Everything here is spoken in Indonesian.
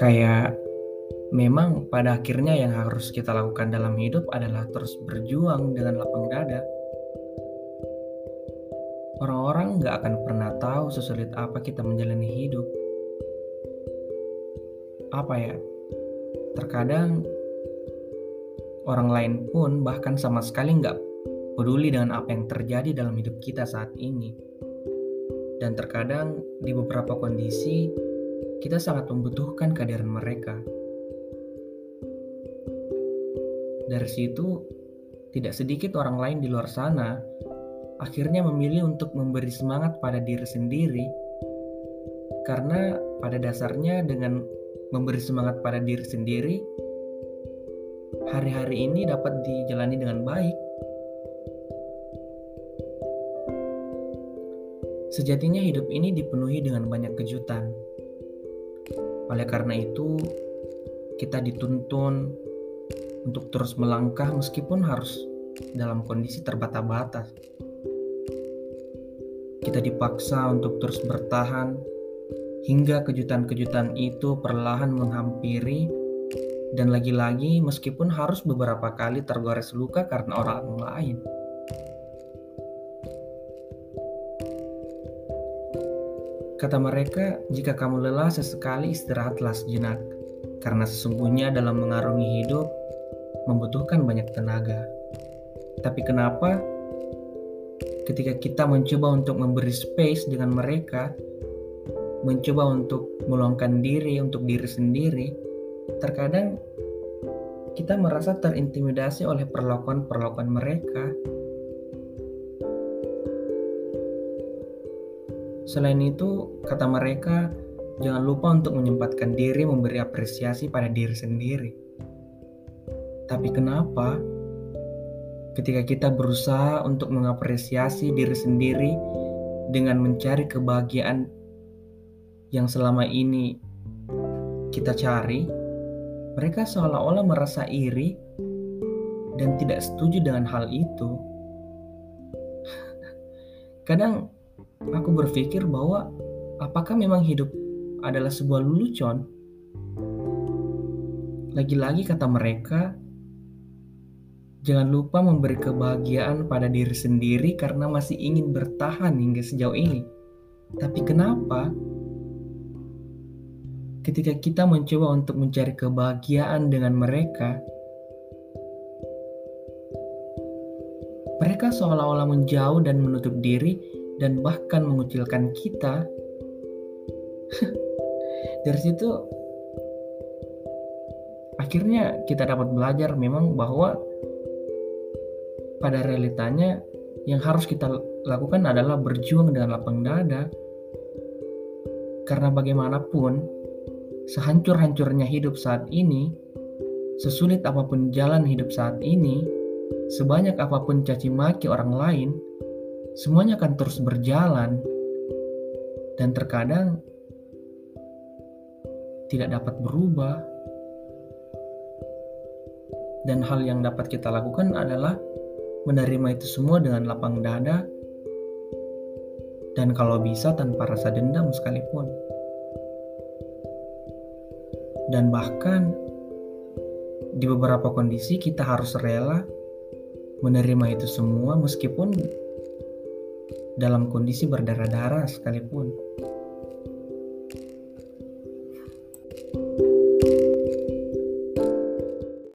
Kayak memang pada akhirnya yang harus kita lakukan dalam hidup adalah terus berjuang dengan lapang dada. Orang-orang gak akan pernah tahu sesulit apa kita menjalani hidup. Apa ya? Terkadang orang lain pun bahkan sama sekali nggak peduli dengan apa yang terjadi dalam hidup kita saat ini. Dan terkadang di beberapa kondisi kita sangat membutuhkan kehadiran mereka. Dari situ, tidak sedikit orang lain di luar sana akhirnya memilih untuk memberi semangat pada diri sendiri, karena pada dasarnya dengan memberi semangat pada diri sendiri, hari-hari ini dapat dijalani dengan baik. Sejatinya hidup ini dipenuhi dengan banyak kejutan. Oleh karena itu, kita dituntun untuk terus melangkah meskipun harus dalam kondisi terbata-bata. Kita dipaksa untuk terus bertahan hingga kejutan-kejutan itu perlahan menghampiri dan lagi-lagi meskipun harus beberapa kali tergores luka karena orang lain. Kata mereka, jika kamu lelah sesekali istirahatlah sejenak, karena sesungguhnya dalam mengarungi hidup membutuhkan banyak tenaga. Tapi kenapa ketika kita mencoba untuk memberi space dengan mereka, mencoba untuk meluangkan diri untuk diri sendiri, terkadang kita merasa terintimidasi oleh perlakuan-perlakuan mereka Selain itu, kata mereka, jangan lupa untuk menyempatkan diri memberi apresiasi pada diri sendiri. Tapi kenapa ketika kita berusaha untuk mengapresiasi diri sendiri dengan mencari kebahagiaan yang selama ini kita cari, mereka seolah-olah merasa iri dan tidak setuju dengan hal itu. Kadang aku berpikir bahwa apakah memang hidup adalah sebuah lelucon? Lagi-lagi kata mereka, jangan lupa memberi kebahagiaan pada diri sendiri karena masih ingin bertahan hingga sejauh ini. Tapi kenapa ketika kita mencoba untuk mencari kebahagiaan dengan mereka, mereka seolah-olah menjauh dan menutup diri dan bahkan mengucilkan kita. Dari situ akhirnya kita dapat belajar memang bahwa pada realitanya yang harus kita lakukan adalah berjuang dengan lapang dada. Karena bagaimanapun sehancur-hancurnya hidup saat ini sesulit apa pun jalan hidup saat ini sebanyak apa pun caci maki orang lain semuanya akan terus berjalan dan terkadang tidak dapat berubah. Dan hal yang dapat kita lakukan adalah menerima itu semua dengan lapang dada dan kalau bisa tanpa rasa dendam sekalipun. Dan bahkan di beberapa kondisi kita harus rela menerima itu semua meskipun dalam kondisi berdarah-darah sekalipun.